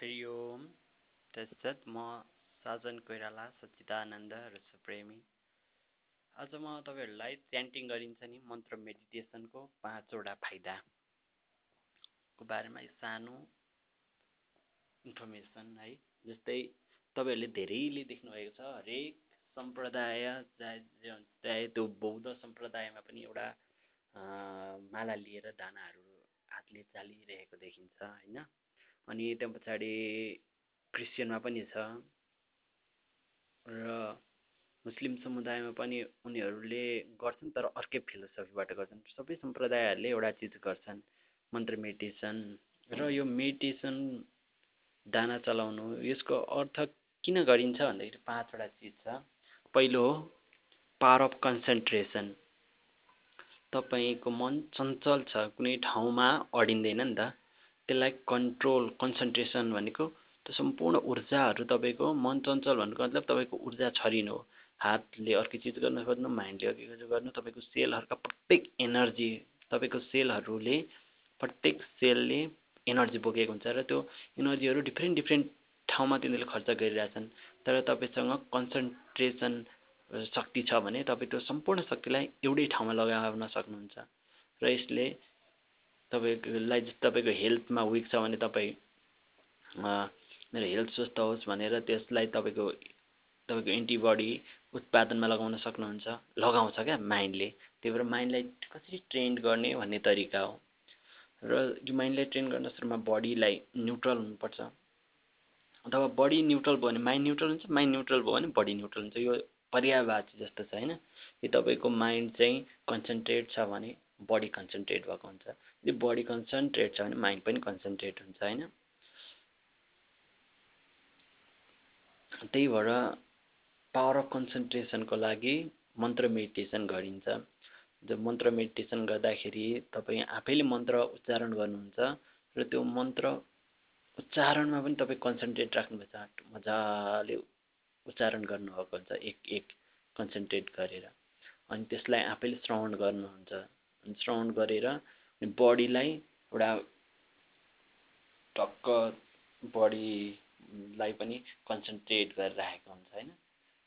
हरि ओम म साजन कोइराला सच्चिदानन्द रसप्रेमी आज म तपाईँहरूलाई च्यान्टिङ गरिन्छ नि मन्त्र मेडिटेसनको पाँचवटा फाइदाको बारेमा सानो इन्फर्मेसन है जस्तै तपाईँहरूले धेरैले देख्नुभएको छ हरेक सम्प्रदाय चाहे चाहे त्यो बौद्ध सम्प्रदायमा पनि एउटा माला लिएर दानाहरू हातले चालिरहेको देखिन्छ होइन? अनि त्यहाँ पछाडि क्रिस्चियनमा पनि छ। र मुस्लिम समुदायमा पनि उनीहरूले गर्छन् तर अर्कै फिलोसफीबाट गर्छन्। सबै सम्प्रदायहरूले एउटा चिज गर्छन् मन्त्र मेडिटेसन। र यो मेडिटेसन दाना चलाउनु यसको अर्थ किन गरिन्छ भन्दाखेरि पाँचवटा चिज छ। पहिलो हो पावर अफ कन्सन्ट्रेसन। तपाईँको मन चञ्चल छ कुनै ठाउँमा अडिँदैन नि त। त्यसलाई कन्ट्रोल कन्सन्ट्रेसन भनेको त्यो सम्पूर्ण ऊर्जाहरू तपाईँको मन चञ्चल भनेको मतलब तपाईँको ऊर्जा छरिनु हो। हातले अर्कै चिज गर्न खोज्नु माइन्डले अर्कै चिज गर्नु तपाईँको सेलहरूका प्रत्येक एनर्जी तपाईँको सेलहरूले प्रत्येक सेलले एनर्जी बोकेको हुन्छ र त्यो एनर्जीहरू डिफ्रेन्ट डिफ्रेन्ट ठाउँमा तिनीहरूले खर्च गरिरहेछन्। तर तपाईँसँग कन्सन्ट्रेसन शक्ति छ भने तपाईँ त्यो सम्पूर्ण शक्तिलाई एउटै ठाउँमा लगाउन सक्नुहुन्छ। र यसले तपाईँलाई तपाईँको हेल्थमा विक छ भने तपाईँ मेरो हेल्थ स्वस्थ होस् भनेर त्यसलाई तपाईँको तपाईँको एन्टिबडी उत्पादनमा लगाउन सक्नुहुन्छ। लगाउँछ क्या माइन्डले। त्यही भएर माइन्डलाई कसरी ट्रेन्ड गर्ने भन्ने तरिका हो। र यो माइन्डलाई ट्रेन गर्न सुरुमा बडीलाई न्युट्रल हुनुपर्छ। अथवा बडी न्युट्रल भयो भने माइन्ड न्युट्रल हुन्छ माइन्ड न्युट्रल भयो भने बडी न्युट्रल हुन्छ। यो पर्यावाची जस्तो छ होइन? यो तपाईँको माइन्ड चाहिँ कन्सन्ट्रेट छ भने बडी कन्सन्ट्रेट भएको हुन्छ। यदि बडी कन्सन्ट्रेट छ भने माइन्ड पनि कन्सन्ट्रेट हुन्छ होइन? त्यही भएर पावर अफ कन्सन्ट्रेसनको लागि मन्त्र मेडिटेसन गरिन्छ। जब मन्त्र मेडिटेसन गर्दाखेरि तपाईँ आफैले मन्त्र उच्चारण गर्नुहुन्छ र त्यो मन्त्र उच्चारणमा पनि तपाईँ कन्सन्ट्रेट राख्नुपर्छ मजाले उच्चारण गर्नुभएको हुन्छ एक एक कन्सन्ट्रेट गरेर। अनि त्यसलाई आफैले श्रवण गर्नुहुन्छ। श्रवण गरेर बडीलाई एउटा टक्क बडीलाई पनि कन्सन्ट्रेट गरेर राखेको हुन्छ होइन।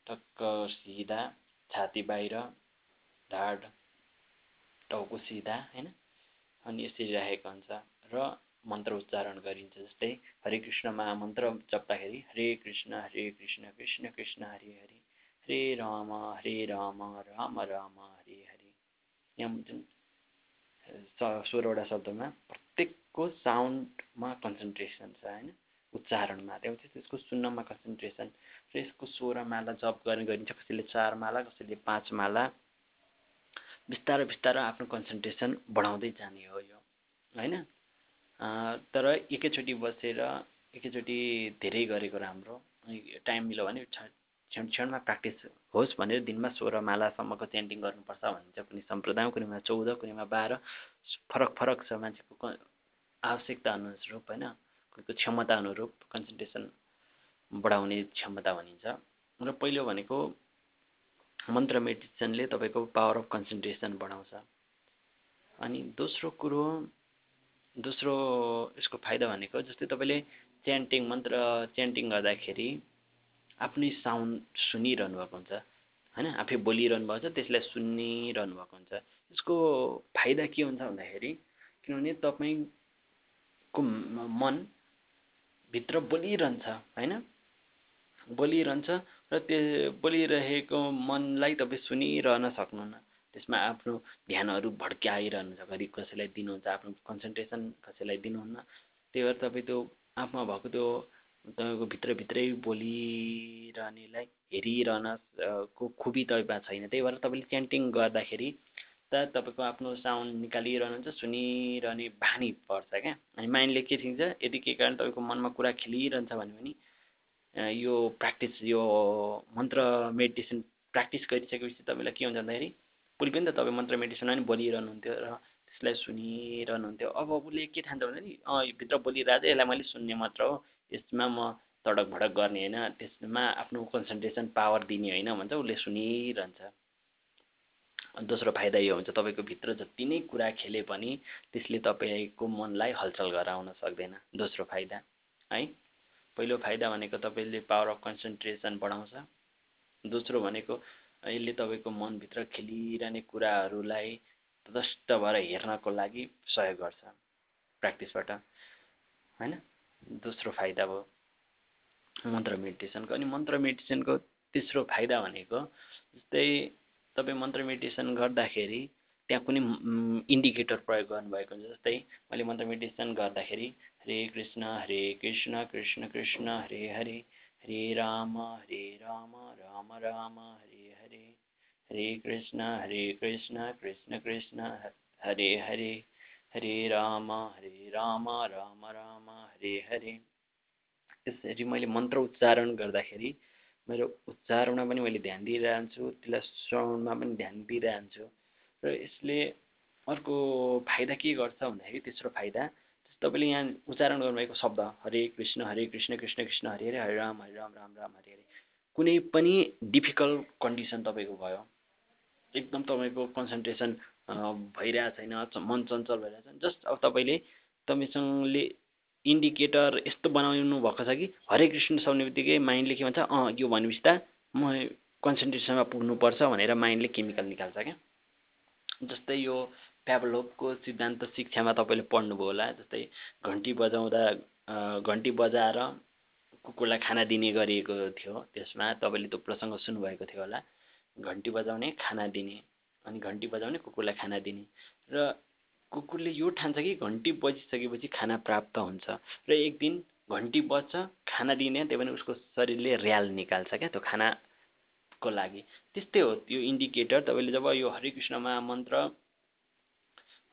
टक्क सिधा छाती बाहिर ढाड टाउको सिधा होइन। अनि यसरी राखेको हुन्छ र मन्त्र उच्चारण गरिन्छ जस्तै हरे कृष्ण महामन्त्र जप्दाखेरि हरे कृष्ण हरे कृष्ण कृष्ण कृष्ण हरे हरे हरे राम हरे राम राम राम हरे हरे। यहाँ जुन सोह्रवटा शब्दमा प्रत्येकको साउन्डमा कन्सन्ट्रेसन छ होइन? उच्चारणमा चाहिँ त्यसको सुन्नमा कन्सन्ट्रेसन र यसको सोह्र माला जप गर्ने गरिन्छ कसैले चार माला कसैले पाँच माला बिस्तारो बिस्तारो आफ्नो कन्सन्ट्रेसन बढाउँदै जाने हो यो होइन? तर एकैचोटि बसेर एकैचोटि धेरै गरेको राम्रो टाइम मिल्यो भने क्षण क्षणमा प्र्याक्टिस होस् भनेर दिनमा सोह्र मालासम्मको च्यान्टिङ गर्नुपर्छ भनिन्छ कुनै सम्प्रदायमा कुनैमा चौध कुनैमा बाह्र फरक फरक छ मान्छेको आवश्यकता अनुरूप होइन कोहीको क्षमता अनुरूप कन्सन्ट्रेसन बढाउने क्षमता भनिन्छ। र पहिलो भनेको मन्त्र मेडिटेसनले तपाईँको पावर अफ कन्सन्ट्रेसन बढाउँछ। अनि दोस्रो कुरो दोस्रो यसको फाइदा भनेको जस्तै तपाईँले च्यान्टिङ मन्त्र च्यान्टिङ गर्दाखेरि आफ्नै साउन्ड सुनिरहनु भएको हुन्छ होइन? आफै बोलिरहनु भएको छ त्यसलाई सुनिरहनु भएको हुन्छ। यसको फाइदा के हुन्छ भन्दाखेरि किनभने तपाईँको मन भित्र बोलिरहन्छ होइन? बोलिरहन्छ र त्यो बोलिरहेको मनलाई तपाईँ सुनिरहन सक्नुहुन्न। त्यसमा आफ्नो ध्यानहरू भड्क्याइरहन्छ घरि कसैलाई दिनुहुन्छ आफ्नो कन्सन्ट्रेसन कसैलाई दिनुहुन्न। त्यही भएर तपाईँ त्यो आफूमा भएको त्यो तपाईँको भित्रभित्रै बोलिरहनेलाई हेरिरहन को खुबी तपाईँमा छैन। त्यही भएर तपाईँले च्यान्टिङ गर्दाखेरि त तपाईँको आफ्नो साउन्ड निकालिरहनुहुन्छ सुनिरहने बानी पर्छ क्या। अनि माइन्डले के ठिन्छ यदि के कारण तपाईँको मनमा कुरा खेलिरहन्छ भने पनि यो प्र्याक्टिस यो मन्त्र मेडिटेसन प्र्याक्टिस गरिसकेपछि तपाईँलाई के हुन्छ भन्दाखेरि भोलि पनि त तपाईँ मन्त्र मेडिटेसनमा पनि बोलिरहनुहुन्थ्यो र त्यसलाई सुनिरहनुहुन्थ्यो। अब उसले के ठान्छ भन्दाखेरि अँ भित्र बोलिरहेको यसलाई मैले सुन्ने मात्र हो। यसमा म तडक भडक गर्ने होइन त्यसमा आफ्नो कन्सन्ट्रेसन पावर दिने होइन भन्छ उसले सुनिरहन्छ। दोस्रो फाइदा यो हुन्छ तपाईँको भित्र जति नै कुरा खेले पनि त्यसले तपाईँको मनलाई हलचल गराउन सक्दैन। दोस्रो फाइदा है? पहिलो फाइदा भनेको तपाईँले पावर अफ कन्सन्ट्रेसन बढाउँछ। दोस्रो भनेको यसले तपाईँको मनभित्र खेलिरहने कुराहरूलाई तटस्थ भएर हेर्नको लागि सहयोग गर्छ। प्र्याक्टिसबाट होइन? दोस्रो फाइदा भयो। मन्त्र मेडिटेसनको अनि मन्त्र मेडिटेसनको तेस्रो फाइदा भनेको जस्तै तपाईँ मन्त्र मेडिटेसन गर्दाखेरि त्यहाँ कुनै इन्डिकेटर प्रयोग गर्नुभएको हुन्छ जस्तै मैले मन्त्र मेडिटेसन गर्दाखेरि हरे कृष्ण हरे कृष्ण कृष्ण कृष्ण हरे हरे हरे राम हरे राम राम राम हरे हरे हरे कृष्ण हरे कृष्ण कृष्ण कृष्ण हरे हरे। हरे राम हरे राम राम राम हरे हरे। यसरी मैले मन्त्र उच्चारण गर्दाखेरि मेरो उच्चारणमा पनि मैले ध्यान दिइरहन्छु त्यसलाई श्रवणमा पनि ध्यान दिइरहन्छु। र यसले अर्को फाइदा के गर्छ भन्दाखेरि तेस्रो फाइदा तपाईँले यहाँ उच्चारण गर्नुभएको शब्द हरे कृष्ण हरे कृष्ण कृष्ण कृष्ण हरे हरे हरे राम हरे राम राम राम हरे हरे कुनै पनि डिफिकल्ट कन्डिसन तपाईँको भयो। एकदम तपाईँको कन्सन्ट्रेसन भइरहेको छैन मन चञ्चल भइरहेको छ जस्ट अब तपाईँले तपाईँसँगले इन्डिकेटर यस्तो बनाउनु भएको छ कि हरे कृष्ण सुन्ने बित्तिकै माइन्डले के भन्छ अँ यो भनेपछि त म कन्सन्ट्रेसनमा पुग्नुपर्छ भनेर माइन्डले केमिकल निकाल्छ क्या। जस्तै यो प्याभलोभको सिद्धान्त शिक्षामा तपाईँले पढ्नुभयो होला जस्तै घन्टी बजाउँदा घन्टी बजाएर कुकुरलाई खाना दिने गरिएको थियो त्यसमा तपाईँले त्यो प्रसङ्ग सुन्नुभएको थियो होला। घन्टी बजाउने खाना दिने। अनि घन्टी बजाउने कुकुरलाई खाना दिने। र कुकुरले यो ठान्छ कि घन्टी बजिसकेपछि खाना प्राप्त हुन्छ। र एक दिन घन्टी बज्छ खाना दिने त्यही पनि उसको शरीरले र्याल निकाल्छ क्या त्यो खानाको लागि। त्यस्तै हो त्यो इन्डिकेटर। तपाईँले जब यो हरे कृष्णमा मन्त्रमा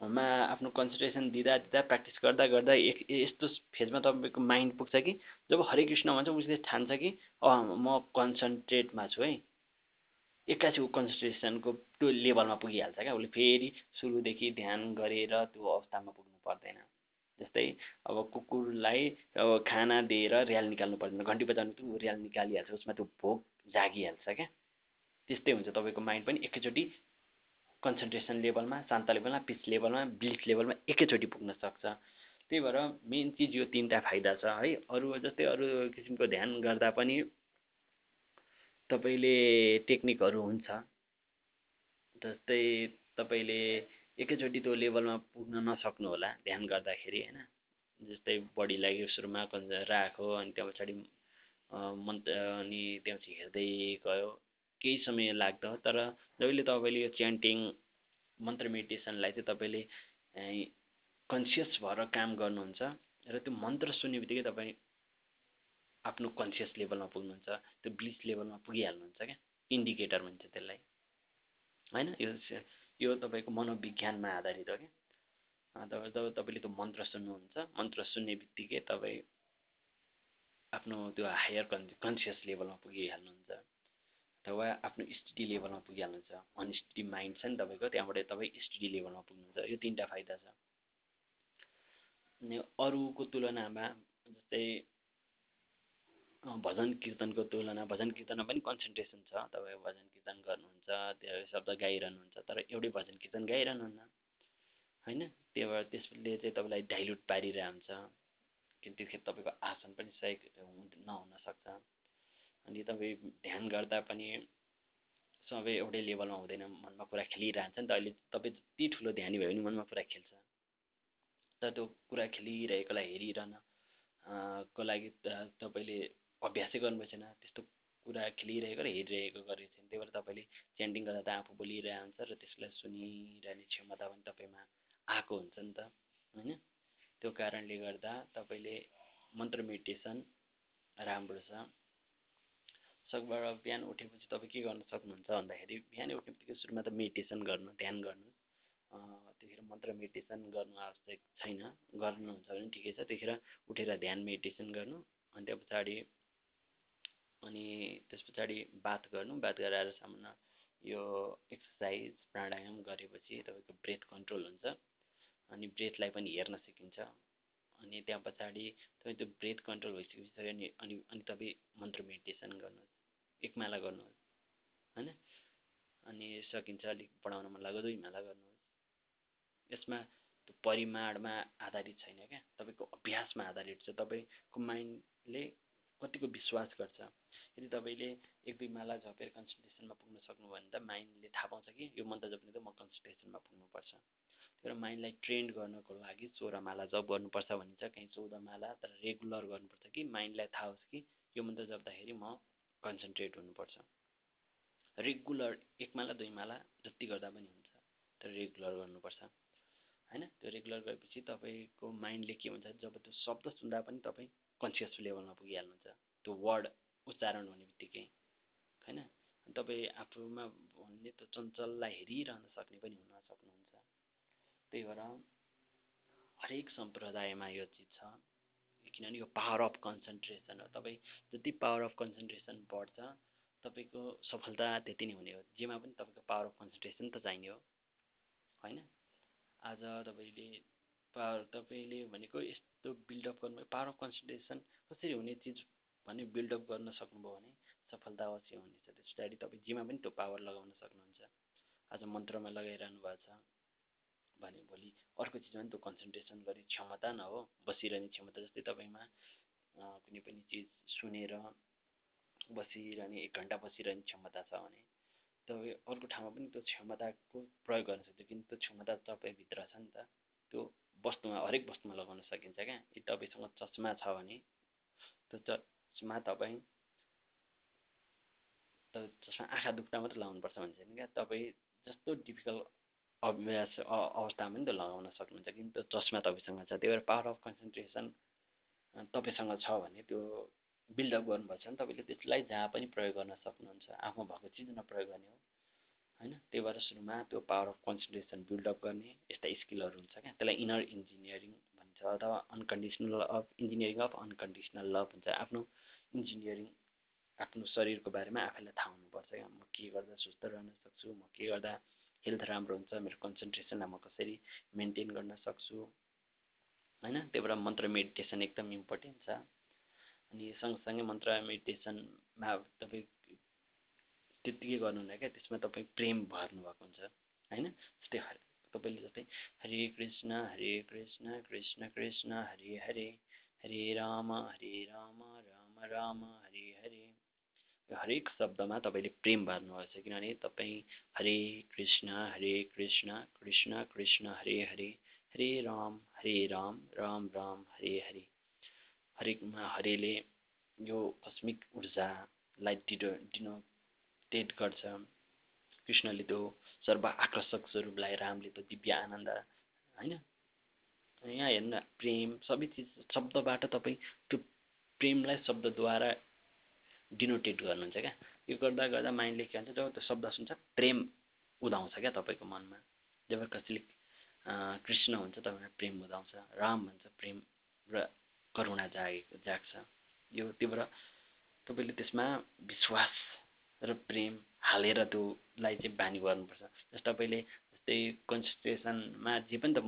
आफ्नो कन्सन्ट्रेसन दिँदा दिँदा प्र्याक्टिस गर्दा गर्दा एक यस्तो फेजमा तपाईँको माइन्ड पुग्छ कि जब हरे कृष्ण भन्छ उसले ठान्छ कि म कन्सन्ट्रेटमा छु है। एक्कासी ऊ कन्सन्ट्रेसनको त्यो लेभलमा पुगिहाल्छ क्या। उसले फेरि सुरुदेखि ध्यान गरेर त्यो अवस्थामा पुग्नु पर्दैन। जस्तै अब कुकुरलाई अब खाना दिएर र्याल निकाल्नु पर्दैन। घन्टी बजाउनु त्यो र्याल निकालिहाल्छ उसमा त्यो भोक जागिहाल्छ क्या। त्यस्तै हुन्छ तपाईँको माइन्ड पनि एकैचोटि कन्सन्ट्रेसन लेभलमा शान्त लेभलमा पिच लेभलमा ब्लिस लेभलमा एकैचोटि पुग्न सक्छ। त्यही भएर मेन चिज यो तिनवटा फाइदा छ है। अरू जस्तै अरू किसिमको ध्यान गर्दा पनि तपाईँले टेक्निकहरू हुन्छ जस्तै तपाईँले एकैचोटि त्यो लेभलमा पुग्न नसक्नु होला ध्यान गर्दाखेरि होइन? जस्तै बडीलाई सुरुमा राख्यो अनि त्यहाँ पछाडि मन्त्र अनि त्यहाँ हेर्दै गयो केही समय लाग्दो तर जहिले तपाईँले यो च्यान्टिङ मन्त्र मेडिटेसनलाई चाहिँ तपाईँले कन्सियस भएर काम गर्नुहुन्छ र त्यो मन्त्र सुन्ने बित्तिकै तपाईँ आफ्नो कन्सियस लेभलमा पुग्नुहुन्छ त्यो ब्लिस लेभलमा पुगिहाल्नुहुन्छ क्या? इन्डिकेटर भन्छ त्यसलाई। होइन? यो यो तपाईँको मनोविज्ञानमा आधारित हो क्या? तपाईँ जब तपाईँले त्यो मन्त्र सुन्नुहुन्छ मन्त्र सुन्ने बित्तिकै तपाईँ आफ्नो त्यो हायर कन् कन्सियस लेभलमा पुगिहाल्नुहुन्छ। अथवा आफ्नो स्टडी लेभलमा पुगिहाल्नुहुन्छ। अनस्टडी माइन्ड छ नि तपाईँको त्यहाँबाट तपाईँ स्टडी लेभलमा पुग्नुहुन्छ। यो तिनवटा फाइदा छ। अनि अरूको तुलनामा जस्तै भजन कीर्तनको तुलना भजन कीर्तनमा पनि कन्सन्ट्रेसन छ। तपाईँ भजन कीर्तन गर्नुहुन्छ त्यो शब्द गाइरहनुहुन्छ तर एउटै भजन कीर्तन गाइरहनुहुन्न होइन? त्यो भएर त्यसले चाहिँ तपाईँलाई डाइल्युट पारिरहन्छ त्यतिखेर तपाईँको आसन पनि सही नहुन सक्छ। अनि तपाईँ ध्यान गर्दा पनि सबै एउटै लेभलमा हुँदैन मनमा कुरा खेलिरहन्छ नि त। अहिले तपाईँ जति ठुलो ध्यानी भयो भने मनमा कुरा खेल्छ। तर त्यो कुरा खेलिरहेकोलाई हेरिरहन को लागि तपाईँले अभ्यासै गर्नुभएको छैन त्यस्तो कुरा खेलिरहेको र हेरिरहेको गरेको छैन त्यही भएर तपाईँले च्यान्टिङ गर्दा त आफू बोलिरहेको हुन्छ र त्यसलाई सुनिरहने क्षमता पनि तपाईँमा आएको हुन्छ नि त होइन? त्यो कारणले गर्दा तपाईँले मन्त्र मेडिटेसन राम्रो छ। सकबाट बिहान उठेपछि तपाईँ के गर्न सक्नुहुन्छ भन्दाखेरि बिहानै उठ्ने सुरुमा त मेडिटेसन गर्नु ध्यान गर्नु। त्यतिखेर मन्त्र मेडिटेसन गर्नु आवश्यक छैन। गर्नुहुन्छ भने ठिकै छ। त्यतिखेर उठेर ध्यान मेडिटेसन गर्नु। अनि त्यो पछाडि अनि त्यस पछाडि बात गर्नु बात गरेर सामान्य यो एक्सर्साइज प्राणायाम गरेपछि तपाईँको ब्रेथ कन्ट्रोल हुन्छ। अनि ब्रेथलाई पनि हेर्न सकिन्छ। अनि त्यहाँ पछाडि तपाईँ त्यो ब्रेथ कन्ट्रोल भइसकेपछि अनि अनि अनि तपाईँ मन्त्र मेडिटेसन गर्नुहोस्। एक माला गर्नुहोस् होइन? अनि सकिन्छ अलिक बढाउन मन लाग्यो दुई माला गर्नुहोस्। यसमा त्यो परिमाणमा आधारित छैन क्या? तपाईँको अभ्यासमा आधारित छ। तपाईँको माइन्डले कतिको विश्वास गर्छ। यदि तपाईँले एक दुई माला झपेर कन्सन्ट्रेसनमा पुग्न सक्नुभयो भने त माइन्डले थाहा पाउँछ कि यो मन्त्र जप्ने त म कन्सन्ट्रेसनमा पुग्नुपर्छ। तर माइन्डलाई ट्रेन्ड गर्नको लागि सोह्र माला जप गर्नुपर्छ भनिन्छ। कहीँ चौध माला तर रेगुलर गर्नुपर्छ कि माइन्डलाई थाहा होस् कि यो मन्त्र जप्दाखेरि म कन्सन्ट्रेट हुनुपर्छ। रेगुलर एक माला दुई माला जति गर्दा पनि हुन्छ तर रेगुलर गर्नुपर्छ। होइन? त्यो रेगुलर गरेपछि तपाईँको माइन्डले के भन्छ जब त्यो शब्द सुन्दा पनि तपाईँ कन्सियस लेभलमा पुगिहाल्नुहुन्छ। त्यो वर्ड उच्चारण हुने बित्तिकै होइन? तपाईँ आफूमा भन्ने त्यो चञ्चललाई हेरिरहन सक्ने पनि हुन सक्नुहुन्छ। त्यही भएर हरेक सम्प्रदायमा यो चिज छ किनभने यो पावर अफ कन्सन्ट्रेसन हो। तपाईँ जति पावर अफ कन्सन्ट्रेसन बढ्छ तपाईँको सफलता त्यति नै हुने हो। जेमा पनि तपाईँको पावर अफ कन्सन्ट्रेसन त चाहिने हो होइन? आज तपाईँले पावर तपाईँले भनेको यस्तो बिल्डअप गर्नु पावर अफ कन्सन्ट्रेसन कसरी हुने चिज भने बिल्डअप गर्न सक्नुभयो भने सफलता अवश्य हुनेछ। त्यस पछाडि तपाईँ जेमा पनि त्यो पावर लगाउन सक्नुहुन्छ। आज मन्त्रमा लगाइरहनु भएको छ। भने भोलि अर्को चिजमा पनि त्यो कन्सन्ट्रेसन गर्ने क्षमता न हो बसिरहने क्षमता जस्तै तपाईँमा कुनै पनि चिज सुनेर बसिरहने एक घन्टा बसिरहने क्षमता छ भने तपाईँ अर्को ठाउँमा पनि त्यो क्षमताको प्रयोग गर्न सक्छ किन त्यो क्षमता तपाईँभित्र छ नि त? त्यो वस्तुमा हरेक वस्तुमा लगाउन सकिन्छ क्या। यदि तपाईँसँग चस्मा छ भने त्यो चस्मा तपाईँ चस्मा आँखा दुख्दा मात्रै लगाउनुपर्छ भन्छ छैन क्या? तपाईँ जस्तो डिफिकल्ट अभ्यास अवस्थामा पनि त्यो लगाउन सक्नुहुन्छ। किन त्यो चस्मा तपाईँसँग छ त्यही भएर पावर अफ कन्सन्ट्रेसन तपाईँसँग छ भने त्यो बिल्डअप गर्नुपर्छ भने तपाईँले। त्यसलाई जहाँ पनि प्रयोग गर्न सक्नुहुन्छ। आफूमा भएको चिजमा प्रयोग गर्ने हो। होइन? त्यही भएर सुरुमा त्यो पावर अफ कन्सन्ट्रेसन बिल्डअप गर्ने यस्ता स्किलहरू हुन्छ क्या? त्यसलाई इनर इन्जिनियरिङ भन्छ अथवा unconditional of engineering of unconditional love भन्छ आफ्नो इन्जिनियरिङ आफ्नो शरीरको बारेमा आफैलाई थाहा हुनुपर्छ क्या। म के गर्दा सुस्त रहन सक्छु? म के गर्दा हेल्थ राम्रो हुन्छ? मेरो कन्सन्ट्रेसनलाई म कसरी मेन्टेन गर्न सक्छु? होइन? त्यही भएर मन्त्र मेडिटेसन एकदम इम्पोर्टेन्ट छ। अनि सँगसँगै मन्त्र मेडिटेसनमा तपाईँ त्यत्तिकै गर्नुहुन्न क्या। त्यसमा तपाईँ प्रेम भर्नुभएको हुन्छ। होइन? जस्तै तपाईँले जस्तै हरे कृष्ण हरे कृष्ण कृष्ण कृष्ण हरे हरे हरे राम हरे राम राम राम हरे हरे। हरेक शब्दमा तपाईँले प्रेम भर्नुभएको छ किनभने तपाईँ हरे कृष्ण हरे कृष्ण कृष्ण कृष्ण हरे हरे हरे राम हरे राम राम राम हरे हरे। हरेकमा हरेले यो कस्मिक ऊर्जालाई डिडो डिनोटेट गर्छ। कृष्णले त्यो सर्व आकर्षक स्वरूपलाई रामले त्यो दिव्य आनन्द होइन? यहाँ हेर्नु प्रेम सबै चिज शब्दबाट तपाईँ त्यो प्रेमलाई शब्दद्वारा डिनोटेट गर्नुहुन्छ क्या? यो गर्दा गर्दा माइन्डले के भन्छ जब त्यो शब्द सुन्छ प्रेम उदाउँछ क्या तपाईँको मनमा? जब कसैले कृष्ण हुन्छ तपाईँमा प्रेम उदाउँछ राम भन्छ प्रेम र करुणा जागेको जाग्छ। यो त्यो भएर तपाईँले त्यसमा विश्वास र प्रेम हालेर त्योलाई चाहिँ बानी गर्नुपर्छ। जस्तो तपाईँले जस्तै कन्सन्ट्रेसनमा जे पनि त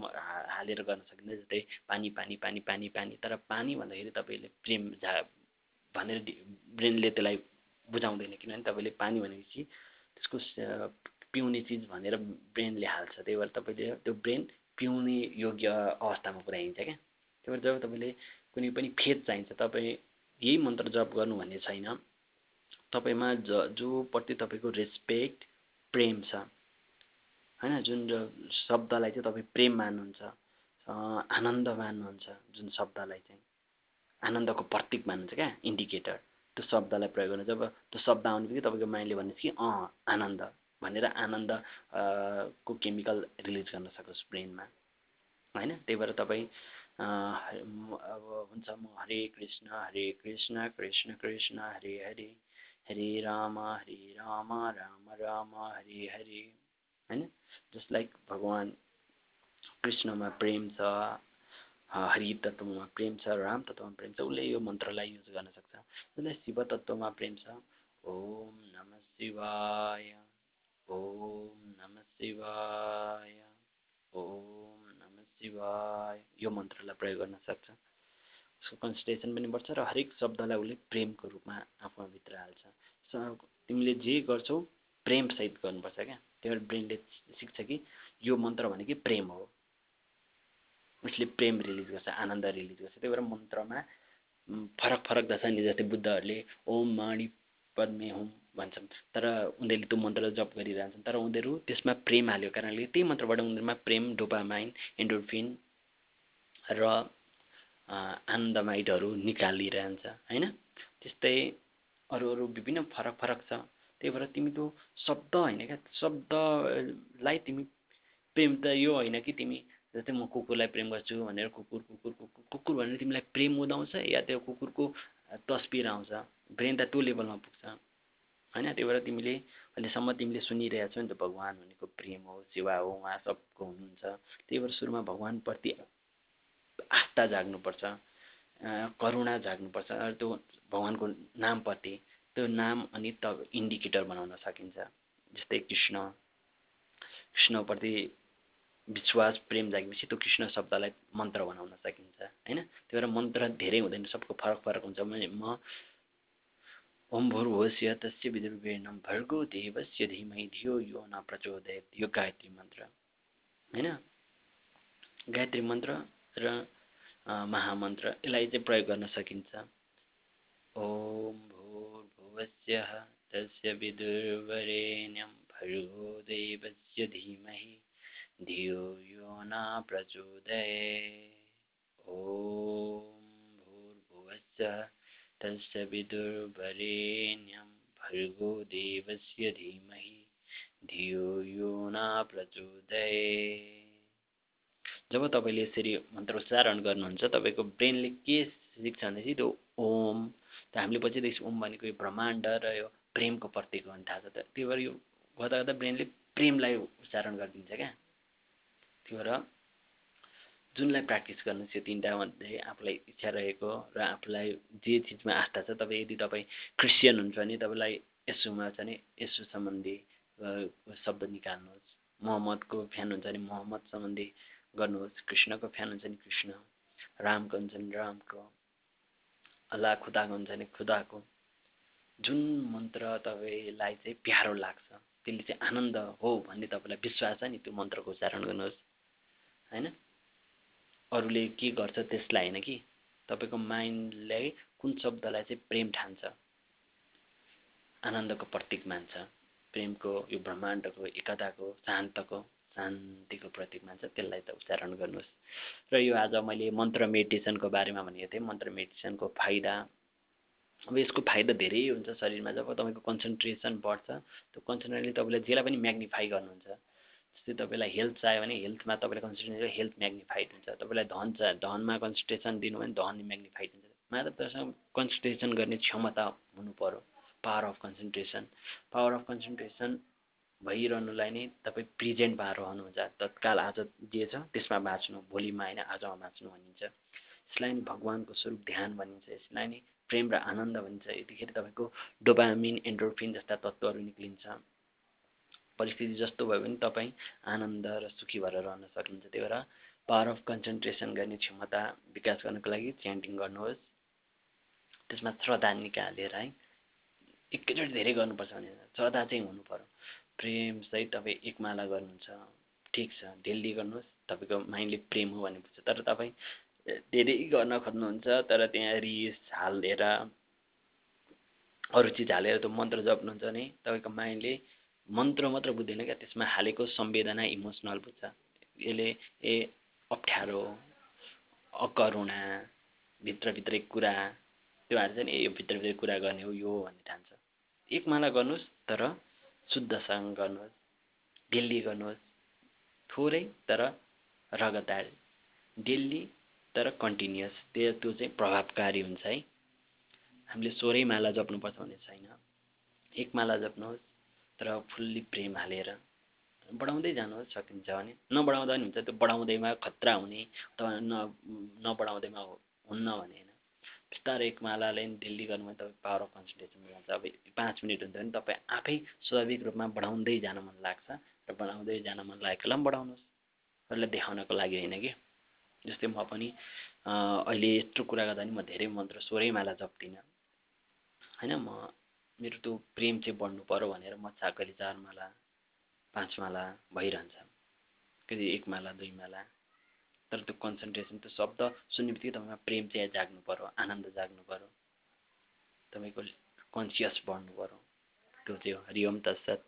हालेर गर्न सकिन्छ जस्तै पानी पानी पानी पानी पानी तर पानी भन्दाखेरि तपाईँले प्रेम झा भनेर ब्रेनले त्यसलाई बुझाउँदैन। किनभने तपाईँले पानी भनेपछि त्यसको पिउने चिज भनेर ब्रेनले हाल्छ। त्यही भएर तपाईँले त्यो ब्रेन पिउने योग्य अवस्थामा पुऱ्याइन्छ क्या। त्यही भएर जब तपाईँले कुनै पनि फेद चाहिन्छ तपाईँ यही मन्त्र जप गर्नु भन्ने छैन। तपाईँमा ज जोप्रति तपाईँको रेस्पेक्ट प्रेम छ। होइन जुन शब्दलाई चाहिँ तपाईँ प्रेम मान्नुहुन्छ आनन्द मान्नुहुन्छ जुन शब्दलाई चाहिँ। आनन्दको प्रतीक मान्नुहुन्छ क्या इन्डिकेटर त्यो शब्दलाई प्रयोग गर्नु जब त्यो शब्द आउने बित्तिकै तपाईँको माइन्डले भन्नुहोस् कि अँ आनन्द भनेर आनन्द को केमिकल रिलिज गर्न सकोस् ब्रेनमा। होइन त्यही भएर तपाईँ अब हुन्छ म हरे कृष्ण हरे कृष्ण कृष्ण कृष्ण हरे हरे। हरे राम हरे राम राम राम हरे हरे। होइन? जस्ट लाइक भगवान् कृष्णमा प्रेम छ हरि तत्त्वमा प्रेम छ राम तत्त्वमा प्रेम छ उसले यो मन्त्रलाई युज गर्न सक्छ। जसलाई शिव तत्त्वमा प्रेम छ। ओम नम शिवाय। ओम नम शिवाय। ओम शिवाय। यो मन्त्रलाई प्रयोग गर्न सक्छ। उसको कन्सन्ट्रेसन पनि बढ्छ र हरेक शब्दलाई उसले प्रेमको रूपमा आफूमा भित्र हाल्छ। तिमीले जे गर्छौ प्रेमसहित गर्नुपर्छ क्या। त्यही भएर ब्रेनले सिक्छ कि यो मन्त्र भनेकै प्रेम हो। उसले प्रेम रिलिज गर्छ आनन्द रिलिज गर्छ। त्यही भएर मन्त्रमा फरक फरक छ नि जस्तै बुद्धहरूले ओम मणि पद्मे हुम भन्छन्। तर उनीहरूले त्यो मन्त्र जप गरिरहन्छन्। तर उनीहरू त्यसमा प्रेम हाल्यो कारणले त्यही मन्त्रबाट उनीहरूमा प्रेम डोपामाइन एन्डोर्फिन र आनन्दमाइटहरू निकालिरहन्छ होइन? त्यस्तै अरू अरू विभिन्न फरक फरक छ। त्यही भएर तिमी त्यो शब्द होइन क्या शब्दलाई तिमी प्रेम त यो होइन कि तिमी जस्तै म कुकुरलाई प्रेम गर्छु भनेर कुकुर कुकुर कुकुर कुकुर भनेर तिमीलाई प्रेम उदाउँछ या त्यो कुकुरको तस्बिर आउँछ? ब्रेन त त्यो लेभलमा पुग्छ। होइन? त्यही भएर तिमीले अहिलेसम्म तिमीले सुनिरहेको छौ नि त भगवान् भनेको प्रेम हो सेवा हो उहाँ सबको हुनुहुन्छ। त्यही भएर सुरुमा भगवान्प्रति आस्था जाग्नुपर्छ करुणा जाग्नुपर्छ त्यो भगवान्को नामप्रति त्यो नाम अनि त इन्डिकेटर बनाउन सकिन्छ। जस्तै कृष्ण कृष्णप्रति विश्वास प्रेम जागेपछि त्यो कृष्ण शब्दलाई मन्त्र बनाउन सकिन्छ होइन? त्यही भएर मन्त्र धेरै हुँदैन सबको फरक फरक हुन्छ। म ओम भूर्भुवस्य तस्य विदुर्वेणम भर्गो देवस्य धिमै धियो यो न प्रचोदयत। यो गायत्री मन्त्र होइन? गायत्री मन्त्र र महामन्त्र यसलाई चाहिँ प्रयोग गर्न सकिन्छ। ओम भूर्भुवस्य तस्य विदुर्वरेण्यं भर्गो देवस्य धीमहि धियो यो न प्रचोदये ॐ भूर्भुवस्य तस्य विदुर्वरेण्यं भर्गो देवस्य धीमहि धियो यो न प्रचोदये जब तपाईँले यसरी मन्त्र उच्चारण गर्नुहुन्छ तपाईँको ब्रेनले के सिक्छ भनेपछि त्यो ओम त हामीले बजिँदैछ ओम भनेको यो ब्रह्माण्ड र यो प्रेमको प्रतीक हो भने थाहा छ। त त्यही भएर यो गर्दा गर्दा ब्रेनले प्रेमलाई उच्चारण गरिदिन्छ क्या। त्यही भएर जुनलाई प्र्याक्टिस गर्नु त्यो तिनवटा मध्ये आफूलाई इच्छा रहेको र आफूलाई जे चिजमा आस्था छ तपाईँ यदि तपाईँ क्रिस्चियन हुन्छ भने तपाईँलाई यसुमा छ भने यसु सम्बन्धी शब्द निकाल्नुहोस्। मोहम्मदको फ्यान हुन्छ भने मोहम्मद सम्बन्धी गर्नुहोस् कृष्णको फ्यान हुन्छ भने कृष्ण। रामको हुन्छ भने रामको। अल्लाह खुदाको हुन्छ भने खुदाको। जुन मन्त्र तपाईँलाई चाहिँ प्यारो लाग्छ त्यसले चाहिँ आनन्द हो भन्ने तपाईँलाई विश्वास छ नि त्यो मन्त्रको उच्चारण गर्नुहोस्। होइन? अरूले के गर्छ त्यसलाई होइन कि? तपाईँको माइन्डले कुन शब्दलाई चाहिँ प्रेम ठान्छ? आनन्दको प्रतीक मान्छ। प्रेमको यो ब्रह्माण्डको एकताको शान्तको। शान्तिको प्रतीक मान्छ त्यसलाई त उच्चारण गर्नुहोस्। र यो आज मैले मन्त्र मेडिटेसनको बारेमा भनेको थिएँ। मन्त्र मेडिटेसनको फाइदा अब यसको फाइदा धेरै हुन्छ शरीरमा। जब तपाईँको कन्सन्ट्रेसन बढ्छ त्यो कन्सन्ट्रेसनले तपाईँलाई जेलाई पनि म्याग्निफाई गर्नुहुन्छ जस्तै तपाईँलाई हेल्थ चाहियो भने हेल्थमा तपाईँलाई कन्सन्ट्रेसन हेल्थ म्याग्निफाइड हुन्छ। तपाईँलाई धन चाहियो धनमा कन्सन्ट्रेसन दिनु भने धन म्याग्निफाइड हुन्छ। मात्र त्यसमा कन्सन्ट्रेसन गर्ने क्षमता हुनु पऱ्यो power of concentration power of concentration भइरहनुलाई नै तपाईँ प्रेजेन्टमा रहनुहुन्छ। तत्काल आज जे छ त्यसमा बाँच्नु भोलिमा होइन आजमा बाँच्नु भनिन्छ। यसलाई नै भगवान्को स्वरूप ध्यान भनिन्छ। यसलाई नै प्रेम र आनन्द भनिन्छ। यतिखेर तपाईँको डोबामिन एन्ड्रोफिन जस्ता तत्त्वहरू निक्लिन्छ। परिस्थिति जस्तो भयो भने तपाईँ आनन्द र सुखी भएर रहन सक्नुहुन्छ। त्यही भएर पावर अफ कन्सन्ट्रेसन गर्ने क्षमता विकास गर्नको लागि च्यान्टिङ गर्नुहोस्। त्यसमा श्रद्धा निकालेर है एकैचोटि धेरै गर्नुपर्छ भने श्रद्धा चाहिँ हुनु पऱ्यो प्रेमसहित तपाईँ एक माला गर्नुहुन्छ। ठिक छ डेली गर्नुहोस् तपाईँको माइन्डले प्रेम हो भने बुझ्छ। तर तपाईँ धेरै गर्न खोज्नुहुन्छ तर त्यहाँ रिस हालेर अरू चिज हालेर त्यो मन्त्र जप्नुहुन्छ भने तपाईँको माइन्डले मन्त्र मात्र बुझ्दैन क्या त्यसमा हालेको संवेदना इमोसनल बुझ्छ। यसले ए अप्ठ्यारो अकरुणा भित्रभित्रै कुरा त्यो हाल्छ नि ए यो भित्रभित्रै कुरा गर्ने हो यो भन्ने ठान्छ। एक माला गर्नुहोस् तर शुद्धसँग गर्नुहोस् डेली गर्नुहोस् थोरै तर रगतार डेली तर कन्टिन्युस त्यो त्यो चाहिँ प्रभावकारी हुन्छ है। हामीले सोह्रै माला जप्नुपर्छ भन्ने छैन। एक माला जप्नुहोस् तर फुल्ली प्रेम हालेर। बढाउँदै जानुहोस् सकिन्छ भने। नबढाउँदा पनि हुन्छ त्यो बढाउँदैमा खतरा हुने अथवा न नबढाउँदैमा हुन्न भने होइन बिस्तारै एक मालाले डेली गर्नुभयो तपाईँ पावर अफ कन्सन्ट्रेसन जान्छ अब पाँच मिनट हुन्छ भने तपाईँ आफै स्वाभाविक रूपमा बढाउँदै जान मन लाग्छ र बढाउँदै जान मन लागेकोलाई पनि बढाउनुहोस्। अरूलाई देखाउनको लागि होइन कि? जस्तै म पनि अहिले यत्रो कुरा गर्दा नि म धेरै मन्त्र सोह्रै माला जप्दिनँ। होइन म मेरो त्यो प्रेम चाहिँ बढ्नु पऱ्यो भनेर म कहिले चार माला पाँच माला भइरहन्छ। कहिले एक माला दुई माला। तर त्यो कन्सन्ट्रेसन त्यो शब्द सुन्ने बित्तिकै तपाईँमा प्रेम चाहिँ जाग्नु पऱ्यो आनन्द जाग्नु पऱ्यो तपाईँको कन्सियस बढ्नु पऱ्यो त्यो चाहिँ हो। हरि ओम्